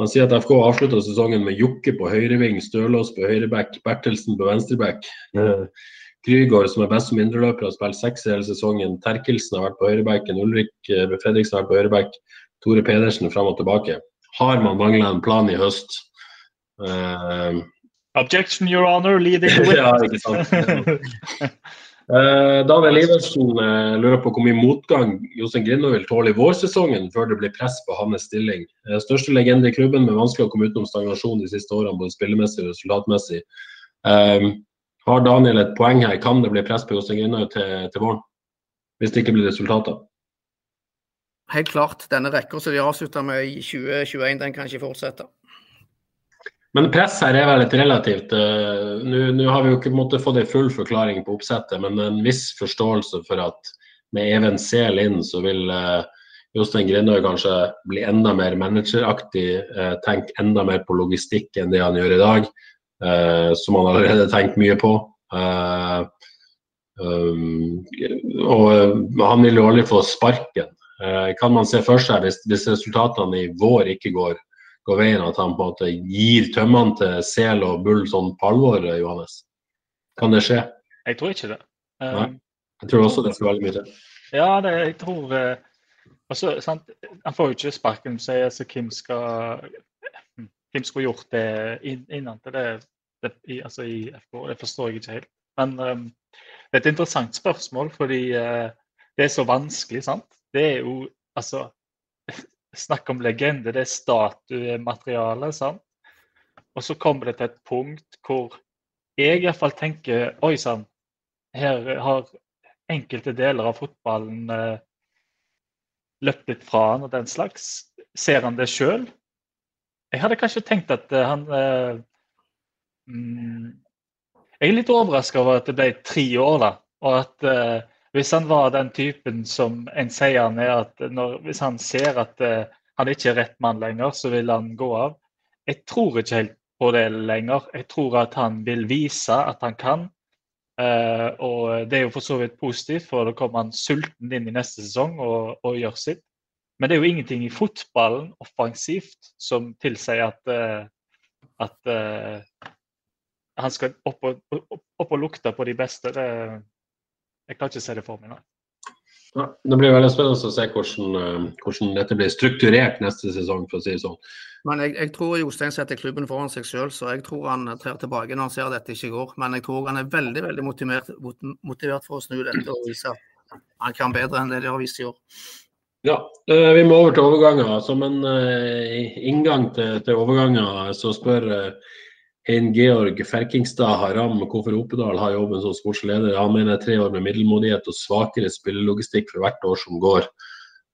Han sier at FK avslutta sesongen med Jokke på høyreving, Stølås på høyreback, Bertelsen på venstreback. Uh, Krygård, som er best som indreløper, har spilt seks hele sesongen. Terkelsen har vært på høyrebacken. Ulrik uh, Fredriksen har vært på høyreback. Tore Pedersen fram og tilbake. Har man mangla en plan i høst? Uh, Objection, your honor, leading the ja, ikke sant. Eh, Daniel Iversen eh, lurer på hvor mye motgang Jostein Grindå vil tåle i vårsesongen før det blir press på hans stilling. Eh, største legende i klubben, men vanskelig å komme utenom stagnasjon de siste årene, både spillemessig og resultatmessig. Har Daniel et poeng her? Kan det bli press på Jostein Grindå til, til våren? Hvis det ikke blir resultater? Helt klart. Denne rekka som de avslutta med i 2021, den kan ikke fortsette. Men press her er vel litt relativt. Uh, Nå har vi jo ikke måttet få en full forklaring på oppsettet, men en viss forståelse for at med Even Sehl inn, så vil uh, Jostein Grindøy kanskje bli enda mer manageraktig, uh, tenke enda mer på logistikk enn det han gjør i dag, som han allerede tenkt mye på. Um, og han vil jo aldri få sparken. kan man se for seg, hvis, hvis resultatene i vår ikke går går veien at han på en måte gir tømmene til sel og bull sånn på alvor, Johannes? Kan det skje? Jeg tror ikke det. Nei. Um, jeg tror også det skal veldig mye til. Ja, det, jeg tror eh, også, sant? Han får jo ikke sparken, sier så Kim skal Kim skulle gjort det innan til det, det i, altså i FK. Det forstår jeg ikke helt. Men um, det er et interessant spørsmål, fordi uh, det er så vanskelig, sant. Det er jo altså Snakk om legende. Det er statuemateriale. Og så kommer det til et punkt hvor jeg iallfall tenker Oi sann, her har enkelte deler av fotballen eh, løpt litt fra han og den slags. Ser han det sjøl? Jeg hadde kanskje tenkt at eh, han eh, mm, Jeg er litt overraska over at det ble tre år, da. Og at eh, hvis han var den typen som en sier han er, at når, hvis han ser at uh, han ikke er rett mann lenger, så vil han gå av. Jeg tror ikke helt på det lenger. Jeg tror at han vil vise at han kan. Uh, og det er jo for så vidt positivt, for da kommer han sulten inn i neste sesong og, og gjør sitt. Men det er jo ingenting i fotballen offensivt som tilsier at, uh, at han skal opp og, opp, og lukte på de beste. Det, jeg kan ikke se det for meg, nå. Ja, det blir veldig spennende å se hvordan, eh, hvordan, dette blir strukturert neste sesong, for å si det sånn. Men jeg, jeg tror Jostein setter klubben foran seg selv, så jeg tror han trer tilbake når han ser at dette ikke går. Men jeg tror han er veldig veldig motivert, motivert for å snu dette og vise at han kan bedre enn det de har vist i år. Ja, eh, vi må over til overganger. Som en uh, inngang til, til, overganger så spør Hein Georg Ferkingstad Haram hvorfor Opedal har jobben som sportsleder. Han mener tre år med middelmådighet og svakere spillelogistikk for hvert år som går.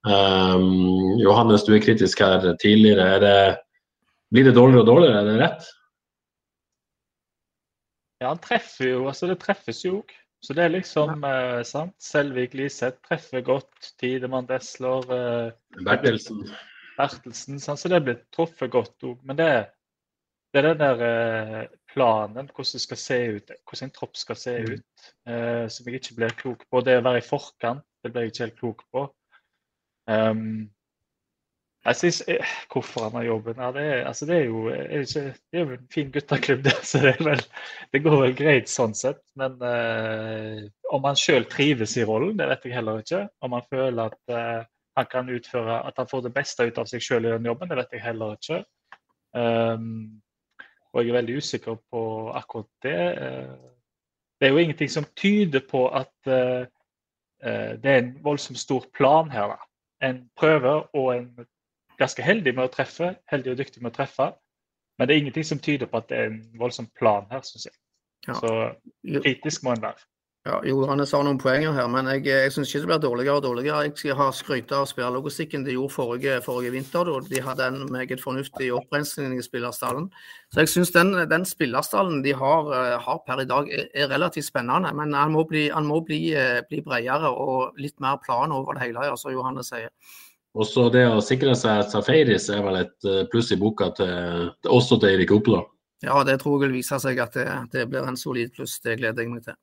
Um, Johannes, du er kritisk her tidligere. Det, blir det dårligere og dårligere, er det rett? Ja, han treffer jo. Altså, det treffes jo òg. Så det er liksom ja. uh, sant. Selvik Liseth treffer godt. Tidemann Desler. Uh, Bertelsen. Bertelsen. Sant? Så det blir truffet godt òg. Men det er det er den der eh, planen, hvordan det skal se ut, hvordan en tropp skal se mm. ut, eh, som jeg ikke blir klok på. Det å være i forkant, det blir jeg ikke helt klok på. Um, jeg synes, eh, Hvorfor han har jobben? Ja, det, er, altså, det, er jo, er ikke, det er jo en fin gutteklubb, det. Så det, vel, det, går vel greit sånn sett. Men uh, om han sjøl trives i rollen, det vet jeg heller ikke. Om han føler at uh, han kan utføre, at han får det beste ut av seg sjøl i den jobben, det vet jeg heller ikke. Um, og jeg er veldig usikker på akkurat det. Eh, det er jo ingenting som tyder på at eh, eh, det er en voldsomt stor plan her. Da. En prøver og en ganske heldig med å treffe, heldig og dyktig med å treffe. Men det er ingenting som tyder på at det er en voldsom plan her, syns jeg. Så kritisk må en være. Ja, Johannes har noen poenger her, men jeg, jeg syns ikke det blir dårligere og dårligere. Jeg skal ha skryte av spillerlogistikken de gjorde forrige, forrige vinter. Da. De hadde en meget fornuftig opprensning i spillerstallen. Så jeg syns den, den spillerstallen de har, eh, har, per i dag, er, er relativt spennende. Men han må, bli, han må bli, eh, bli, bredere og litt mer plan over det hele, som Johannes sier. Også det å sikre seg Safaris er vel et eh, pluss i boka til, også til Eirik Oppedal? Ja, det tror jeg vil vise seg at det, det blir en solid pluss. Det gleder jeg meg til.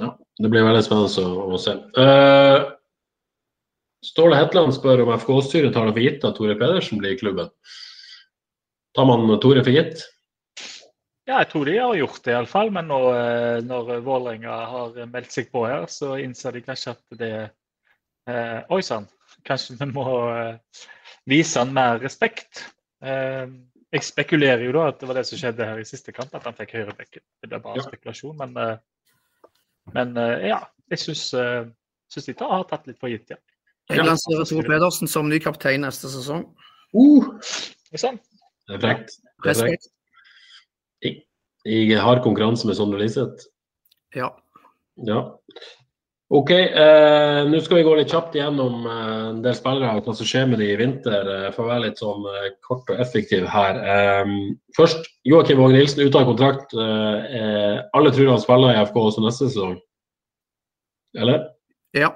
Ja, det blir veldig spennende å, se. Uh, Ståle Hetland spør om FK-styret tar det for gitt at Tore Pedersen blir i klubben. Tar man Tore for gitt? Ja, jeg tror de har gjort det iallfall. Men nå, eh, når Vålerenga har meldt seg på her, så innser de kanskje at det eh, Oi sann, kanskje vi må eh, vise han mer respekt. Eh, jeg spekulerer jo da at det var det som skjedde her i siste kamp, at han fikk høyrebekken. Det er bare spekulasjon, men eh, Men eh, ja, jeg syns, uh, syns de har tatt litt for gitt, ja. Jeg lanserer Tore Pedersen som ny kaptein neste sesong. Uh, sant? det er frekt. Det er frekt. Jeg, I, I konkurranse med Sondre Liseth. Ja. Ja. OK, eh, nå skal vi gå litt kjapt gjennom eh, en del spillere og hva som skjer med de i vinter. Eh, for å være litt sånn eh, kort og effektiv her. Eh, først, Joakim Våge Nilsen ute av kontrakt. Alle tror han spiller i FK også neste sesong? Eller? ja.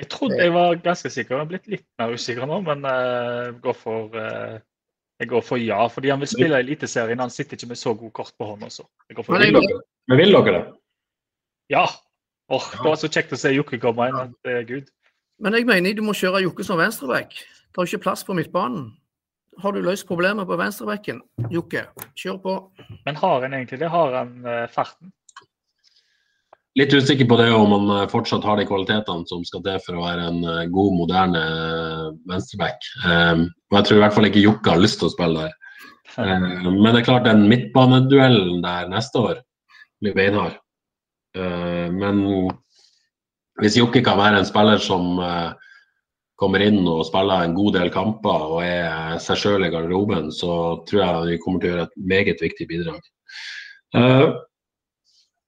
Jeg trodde jeg var ganske sikker, jeg har blitt litt mer usikker nå, men eh, jeg går for jeg går for ja, fordi han vil spille i Eliteserien. Han sitter ikke med så god kort på hånda. Så jeg går for Men Vil ja. jeg- dere, men vil dere det? ja. Åh, det var så kjekt å se Jokke komme inn. det er Gud. Men jeg mener du må kjøre Jokke som venstreback. Det er ikke plass på midtbanen. Har du løst problemet på venstrebacken, Jokke, kjør på. Men har han egentlig det? Har han eh, farten? Litt usikker på det om han eh, fortsatt har de kvalitetene som skal til for å være en eh, god, moderne venstreback. Um, og jeg tror i hvert fall ikke Jokke har lyst til å spille der. Um, men det er klart den midtbaneduellen der neste år blir beinhard. Eh, men hvis Jokke kan være en spiller som eh, kommer inn og spiller en god del kamper og er seg sjøl i garderoben, så tror jeg vi kommer til å gjøre et meget viktig bidrag. Eh,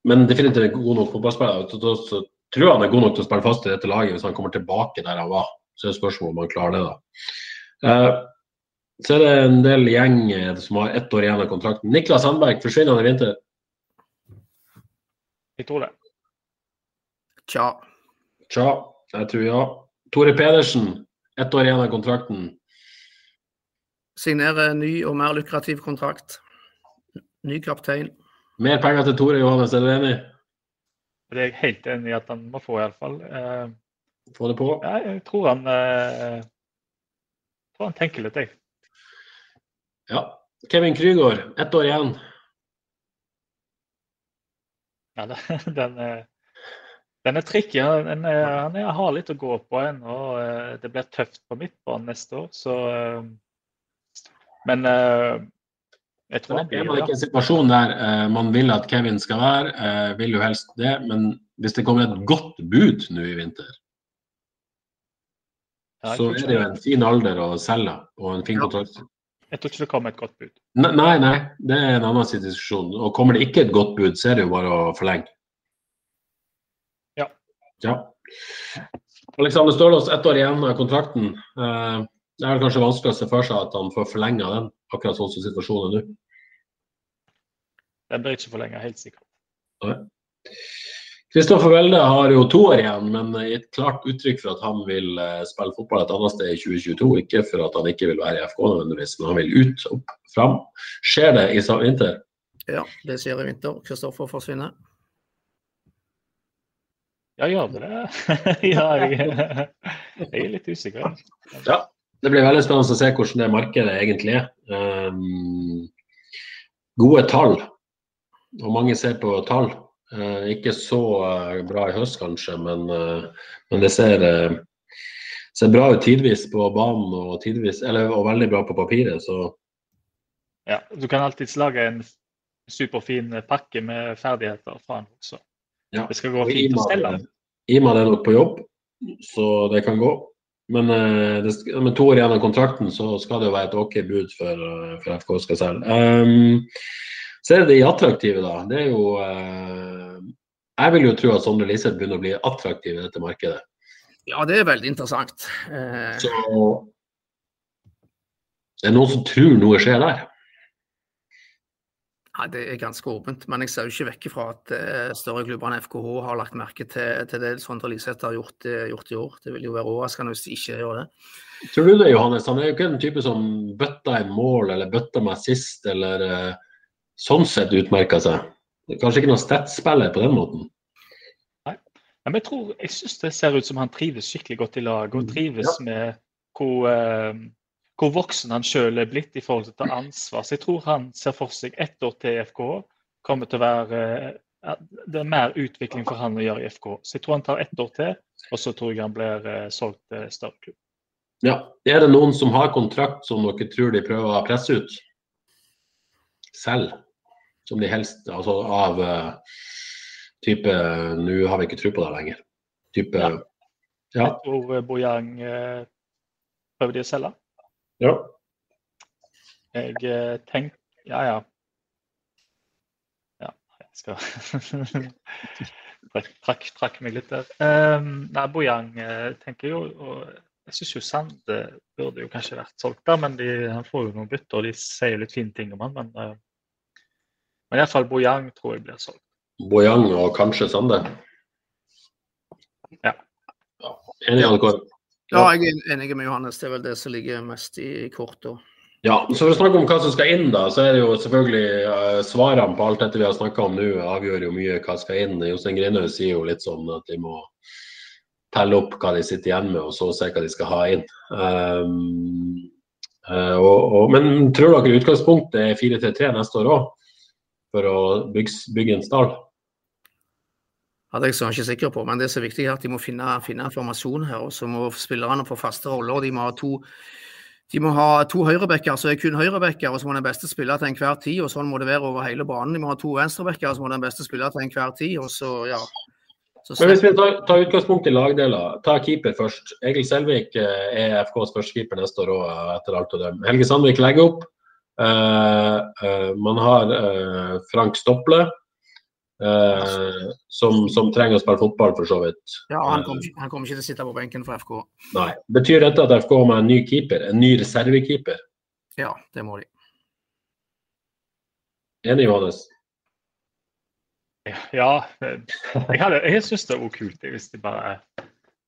men definitivt en god nok fotballspiller. Så, tror jeg han er god nok til å spille fast i dette laget hvis han kommer tilbake der han var. Så er det spørsmål om han klarer det, da. Så er det en del gjeng som har ett år igjen av kontrakten. Niklas Sandberg, forsvinner han i vinter? Jeg tror det. Tja. Tja, jeg tror ja. Tore Pedersen, ett år igjen av kontrakten. Signere ny og mer lukrativ kontrakt. Ny kaptein. Mer penger til Tore Johannes, er du enig? Det er jeg helt enig i at han må få, iallfall. Eh, Få det på. ja, jeg tror han eh, tror han tenker litt, jeg. Ja. Kevin Krygård, ett år igjen. Ja, det, den, er, den er tricky. Den er, han er, har litt å gå på ennå. eh, Det blir tøft på midtbanen neste år, så eh, Men eh, jeg tror Er blir man ikke en situasjon der eh, man vil at Kevin skal være, eh, vil jo helst det, men hvis det kommer et godt bud nå i vinter, så er det jo en fin alder å selge og en fin Ja. Jeg tror ikke det kommer et godt bud. Nei, nei, det er en annen diskusjon. Og kommer det ikke et godt bud, så er det jo bare å forlenge. Ja. ja. Alexander Stølås, ett år igjen av kontrakten. Eh, Det er vel kanskje vanskelig å se for seg at han får forlenga den, akkurat sånn som situasjonen er nå. Den blir ikke forlenga, helt sikkert. Kristoffer Welde har jo to år igjen, men gitt klart uttrykk for at han vil eh, spille fotball et annet sted i 2022. Ikke for at han ikke vil være i FK nødvendigvis, men han vil ut og fram. Skjer det i vinter? Ja, det skjer i vinter. Kristoffer forsvinner. Ja, gjør det det? ja, jeg, jeg er litt usikker. Ja. Det blir veldig spennende å se hvordan det markedet egentlig er. Um, gode tall, og mange ser på tall. Eh, ikke så eh, bra i høst kanskje, men, eh, men det ser, ser bra ut tidvis på banen og, tidvis, eller, og veldig bra på papiret. Så Ja, du kan alltids lage en superfin pakke med ferdigheter fra han også. ja. Det skal gå fint å stelle den. Ima er nok på jobb, så det kan gå. Men det, med to år igjen av kontrakten, så skal det jo være et OK bud for, for FK skal selge. Um, så er det de attraktive, da. Det er jo eh, Jeg vil jo tro at Sondre Liseth begynner å bli attraktiv i dette markedet. Ja, det er veldig interessant. Eh, Så det er noen som tror noe skjer der. ja, det er ganske åpent, men jeg ser jo ikke vekk fra at eh, større klubber enn FKH har lagt merke til, til det Sondre Liseth har gjort, gjort i år. Det vil jo være overraskende hvis de ikke gjør det. Tror du det, Johannes? Han er jo ikke den type som bøtta i mål eller bøtta med sist, eller eh, sånn sett utmerka seg. Kanskje ikke noen statsspiller på den måten. Nei, men jeg tror, jeg syns det ser ut som han trives skikkelig godt i lag, og trives trives med hvor, eh, hvor voksen han sjøl er blitt i forhold til å ta ansvar. Så jeg tror han ser for seg ett år til i FK kommer til å være eh, Det er mer utvikling for han å gjøre i FK. Så jeg tror han tar ett år til, og så tror jeg han blir eh, solgt til større klubb. Ja. Er det noen som har kontrakt som dere tror de prøver å presse ut selv? Som de helst Altså av, uh, type Nå har vi ikke tro på det lenger. Type Ja. Ja. Jeg tror eh, Bojang uh, prøver de å selge. ja. Jeg uh, tenker Ja, ja. Ja, jeg skal trakk, trakk, trakk meg litt der. Um, nei, Bojang tenker jo og Jeg syns jo Sande burde jo kanskje vært solgt der, men de, han får jo noen bytter, og de sier jo litt fine ting om han, men men iallfall Bojang tror jeg blir solgt. Bojang og kanskje Sande. Ja. Ja. Enig, Anne Kåre? Ja, jeg er enig med Johannes. Det er vel det som ligger mest i kortet. Ja, så For å snakke om hva som skal inn, da, så er det jo selvfølgelig eh, svarene på alt dette vi har snakka om nå, avgjør jo mye hva som skal inn. Jostein Grinhaug sier jo litt sånn at de må telle opp hva de sitter igjen med, og så se hva de skal ha inn. Um, eh, og, og, men tror dere utgangspunktet er 4-3-3 neste år òg, for å bygge, bygge en stall? Ja, det er jeg så ikke sikker på, men det som er viktig er at de må finne, finne formasjon her. Og så må spillerne få faste roller. og De må ha to, de må ha to høyrebacker som er kun høyrebacker, og så må den beste spille til enhver tid. og Sånn må det være over hele banen. De må ha to venstrebacker, så må den beste spille til enhver tid. og så, ja. Så Men hvis vi tar, tar utgangspunkt i lagdeler, ta keeper først. Egil Selvik eh, er FKs førstekeeper neste år òg, etter alt å dømme. Helge Sandvik legger opp. Eh, eh, man har eh, Frank Stople, eh, som, som trenger å spille fotball, for så vidt. ja, han kommer ikke- ikke til å sitte på benken for FK. Nei. Betyr dette at FK må ha en ny keeper? En ny reservekeeper? Ja, det må de. Enig, Johannes? Ja, jeg, hadde, jeg syns det var kult hvis de bare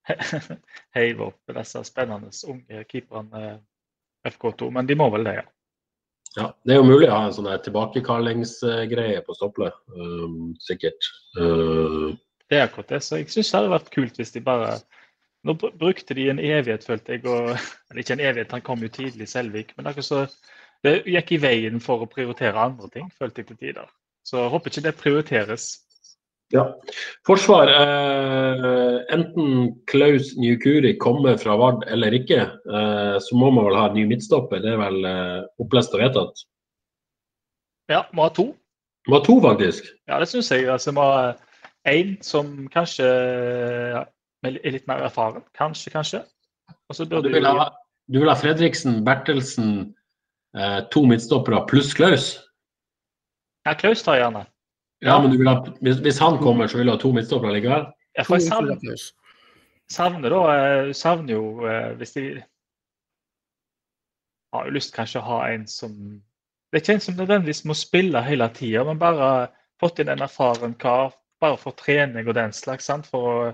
heiver opp disse spennende unge keeperne eh, FK2, men de må vel det, ja. Ja, Det er jo mulig å ha en sånn tilbakekallingsgreie på Stople, um, sikkert. Uh, Det er akkurat det. Så jeg syns det hadde vært kult hvis de bare Nå brukte de en evighet, følte jeg. Og, eller ikke en evighet, han kom jo tidlig, Selvik. Men akkurat så det gikk i veien for å prioritere andre ting, følte jeg til tider. Så jeg håper ikke det prioriteres. Ja. Forsvar. Eh, enten Klaus Nykuri kommer fra Vard eller ikke, eh, så må man vel ha en ny midtstopper. Det er vel eh, opplest og vedtatt. Ja, må ha to. Må ha to, faktisk. Ja, det syns jeg. Altså, må ha én som kanskje ja, er litt mer erfaren. Kanskje, kanskje. Og så Du vil ha, du vil ha Fredriksen, Bertelsen, eh, to midtstoppere pluss Klaus? Ja, Klaus tar jeg gjerne. Ja, men du vil ha, hvis, hvis han kommer, så vil du ha to midtstoppere likevel? Ja, for jeg savner, savner da eh, savner jo eh, Hvis de har jo lyst kanskje å ha en som Det er ikke en som nødvendigvis må spille hele tida, men bare fått inn en erfaren kar. Bare for trening og den slags. Sant? For,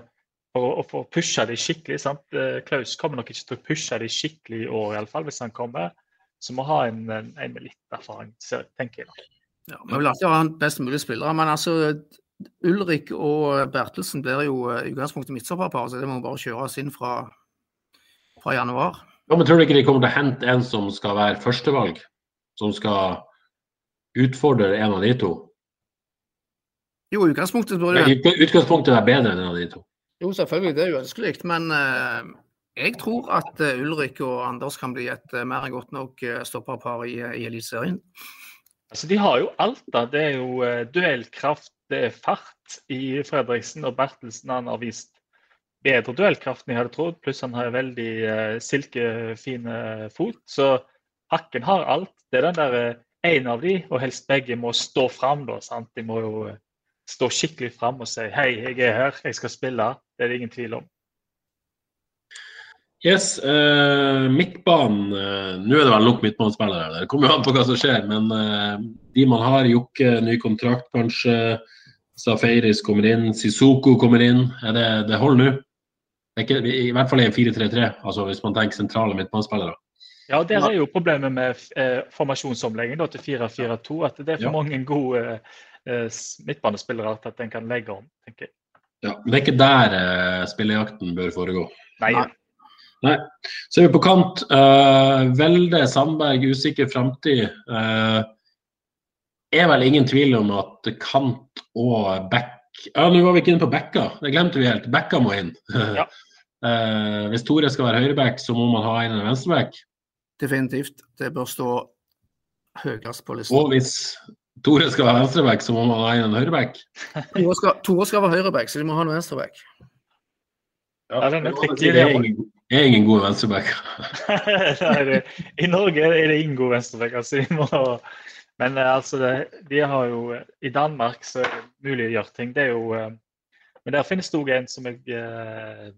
for, å- for å pushe de skikkelig. Sant? Eh, Klaus kommer nok ikke til å pushe de skikkelig i år, i alle fall, hvis han kommer. Så må ha en, en, en med litt erfaring, tenker jeg. da. Ja, Vi vil alltid ha best mulig spillere, men altså Ulrik og Bertelsen blir jo eh, i utgangspunktet midtstopperpar, så det må bare kjøres inn fra, fra januar. Ja, men Tror du ikke de kommer til å hente en som skal være førstevalg? Som skal utfordre en av de to? Jo, utgangspunktet burde Utgangspunktet er bedre enn en av de to. Jo, selvfølgelig, det er jo ønskelig, men uh, jeg tror at eh, Ulrik og Anders kan bli et uh, mer enn godt nok stopperpar i, i Eliteserien. Altså, De har jo alt. da. Det er jo eh, duellkraft, det er fart i Fredriksen. Og Bertelsen han har vist bedre duellkraft enn jeg hadde trodd. Pluss han har veldig eh, silkefine fot. Så Hakken har alt. Det er den der eh, en av de, og helst begge, må stå fram. da, sant? De må jo eh, stå skikkelig fram og si 'hei, jeg er her, jeg skal spille'. Det er det ingen tvil om. Yes, uh, midtbanen uh, Nå er det vel nok midtbanespillere. Det kommer jo an på hva som skjer. Men uh, de man har, Jokke, ny kontrakt kanskje. Safaris kommer inn. Sissoko kommer inn. Er det, det holder nå? Det er ikke, I hvert fall i en 4-3-3, altså hvis man tenker sentrale midtbanespillere. Ja, Der er jo problemet med eh, formasjonsomlegging da, til 4-4-2. At det er for Ja. mange gode eh, midtbanespillere til at en kan legge om. tenker jeg. Ja, men det er ikke der eh, spillejakten bør foregå. Nei, Nei. Nei. Så er vi på kant. Uh, Velde Sandberg, usikker framtid. Uh, er vel ingen tvil om at kant og back Ja, nå var vi ikke inne på backa. Det glemte vi helt. Backa må inn. Ja. Uh, hvis Tore skal være høyreback, så må man ha inn en venstreback. Definitivt. Det bør stå høyest på listen. Og hvis Tore skal være venstreback, så må man ha en høyreback. Tore skal, Tore skal være høyreback, så de må ha en venstreback. Ja, den er det det. Ingen, er ingen god venstrebacker. I Norge er det ingen god venstrebacker, Altså, men eh, altså, det, de har jo I Danmark så er det mulig å gjøre ting. Det er jo eh, Men der finnes det òg en som jeg eh,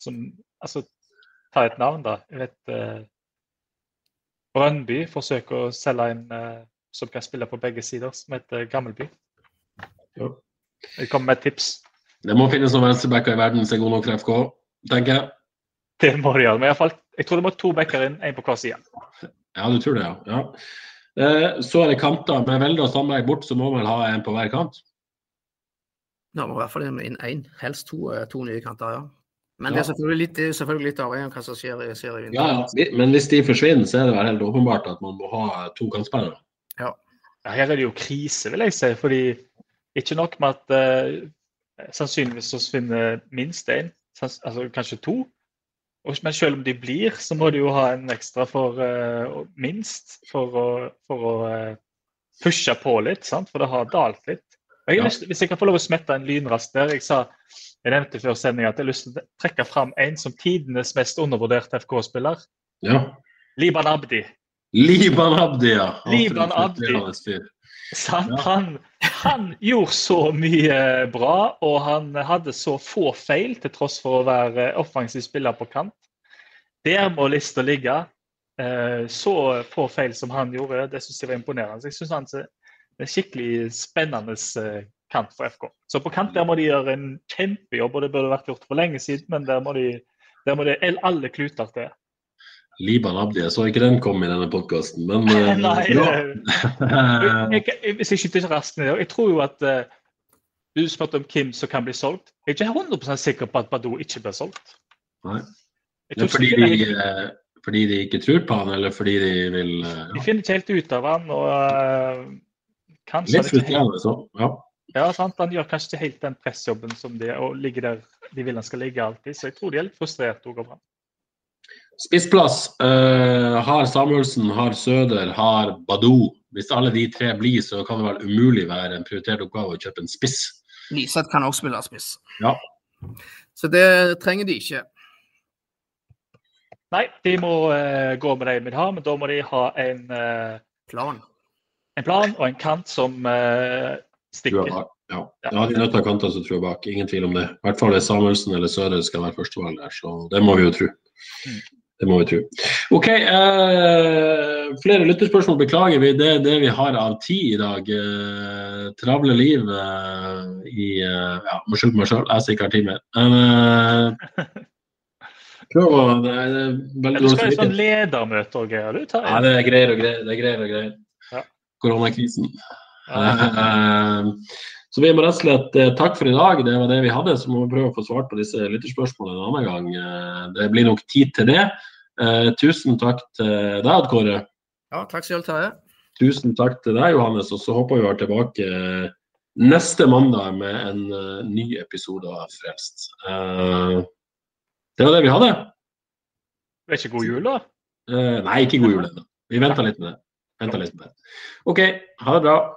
som, Altså, ta et navn, da. Jeg vet Brøndby forsøker å selge en som kan spille på begge sider, som heter Gammelby. Jeg kommer med et tips. Det må finnes noen venstrebacker i verden som er gode nok for FK, tenker jeg. Det må de gjøre. Men jeg tror det må to backer inn, én på hver side. Ja, du tror det, ja. ja. Eh, så er det kanter. Med Velde og Sandberg bort, så må man vel ha en på hver kant. Ja, må i hvert fall inn én, helst to, eh, to nye kanter, ja. Men Ja. det er selvfølgelig litt, selvfølgelig litt avhengig av hva som skjer i serien. Ja, ja. Men hvis de forsvinner, så er det vel helt åpenbart at man må ha to kantspillere. Ja, her er det jo krise, vil jeg si. fordi ikke nok med at uh, sannsynligvis så forsvinner minst én, altså kanskje to. Og, men selv om de blir, så må de jo ha en ekstra for uh, minst for å, for å uh, pushe på litt, sant? for det har dalt litt. Jeg Ja. lyst, hvis jeg kan få lov å smette en lynrask der Jeg sa, jeg nevnte før sendinga at jeg har lyst til å trekke fram en som tidenes mest undervurderte FK-spiller. Ja. Liban Abdi. Liban Abdi, ja. Liban Abdi. Sant? Ja. Han, han gjorde så mye bra, og han hadde så få feil til tross for å være offensiv spiller på kant. Der må lista ligge. Eh, Så få feil som han gjorde, det syns jeg var imponerende. Jeg synes han er en skikkelig spennende eh, kant for FK. Så på kant der må de gjøre en kjempejobb, og det burde vært gjort for lenge siden, men der må de der må det alle kluter til. Liban Abdi, jeg så ikke den komme i denne podkasten, men eh, Nei. Jeg, jeg, jeg skyter raskt ned, jeg tror jo at uh, Du spurte om hvem som kan bli solgt. Jeg er ikke 100 sikker på at Badou ikke blir solgt. Nei. Det er fordi, de, det- eh, fordi de ikke tror på han, eller fordi de vil ja. de finner ikke helt ut av han, og uh, kanskje Litt frustrerende, så. Ja. ja, sant? Han gjør kanskje ikke helt den pressjobben som de og ligger der de vil han skal ligge alltid. Så jeg tror de er litt frustrerte over han. Spissplass uh, har Samuelsen, har Søder, har Badou. Hvis alle de tre blir, så kan det vel umulig være en prioritert oppgave å kjøpe en spiss. Liseth kan også spille spiss. Ja. Så det trenger de ikke. Nei, de må uh, gå med det de vil ha, men da må de ha en, uh, Plan. en plan og en kant som uh, stikker. Ja. ja, de er nødt til å ha kanter som tror jeg bak. Ingen tvil om det. I hvert fall er Samuelsen eller Søder skal være førstevalg der, så det må vi jo tro. Mm. Det må vi tro. OK. Eh, flere lytterspørsmål beklager vi. Det er det vi har av tid i dag. Eh, travle liv eh, i eh, Ja, må skylde på meg sjøl, jeg som ikke har tid mer. Eh, prøv å det er, det Ja, du skal i sånn ledermøte og greier. Du tar Ja, det er greier og greier. Det er greier og greier. Ja. Koronakrisen. Ja. Eh, Så vi må rett og slett takke takk for i dag. Det var det vi hadde. Så må vi prøve å få svart på disse lytterspørsmålene en annen gang. Eh, Det blir nok tid til det. Eh, Tusen takk til deg, Kåre. Ja, takk skal du ha. Tusen takk til deg, Johannes. Og så håper vi å være tilbake eh, neste mandag med en eh, ny episode av Frelst. Eh, Det var det vi hadde. Det er ikke god jul, da? Eh, Nei, ikke god jul ennå. Vi venter litt med det. Venter litt med det. OK, ha det bra.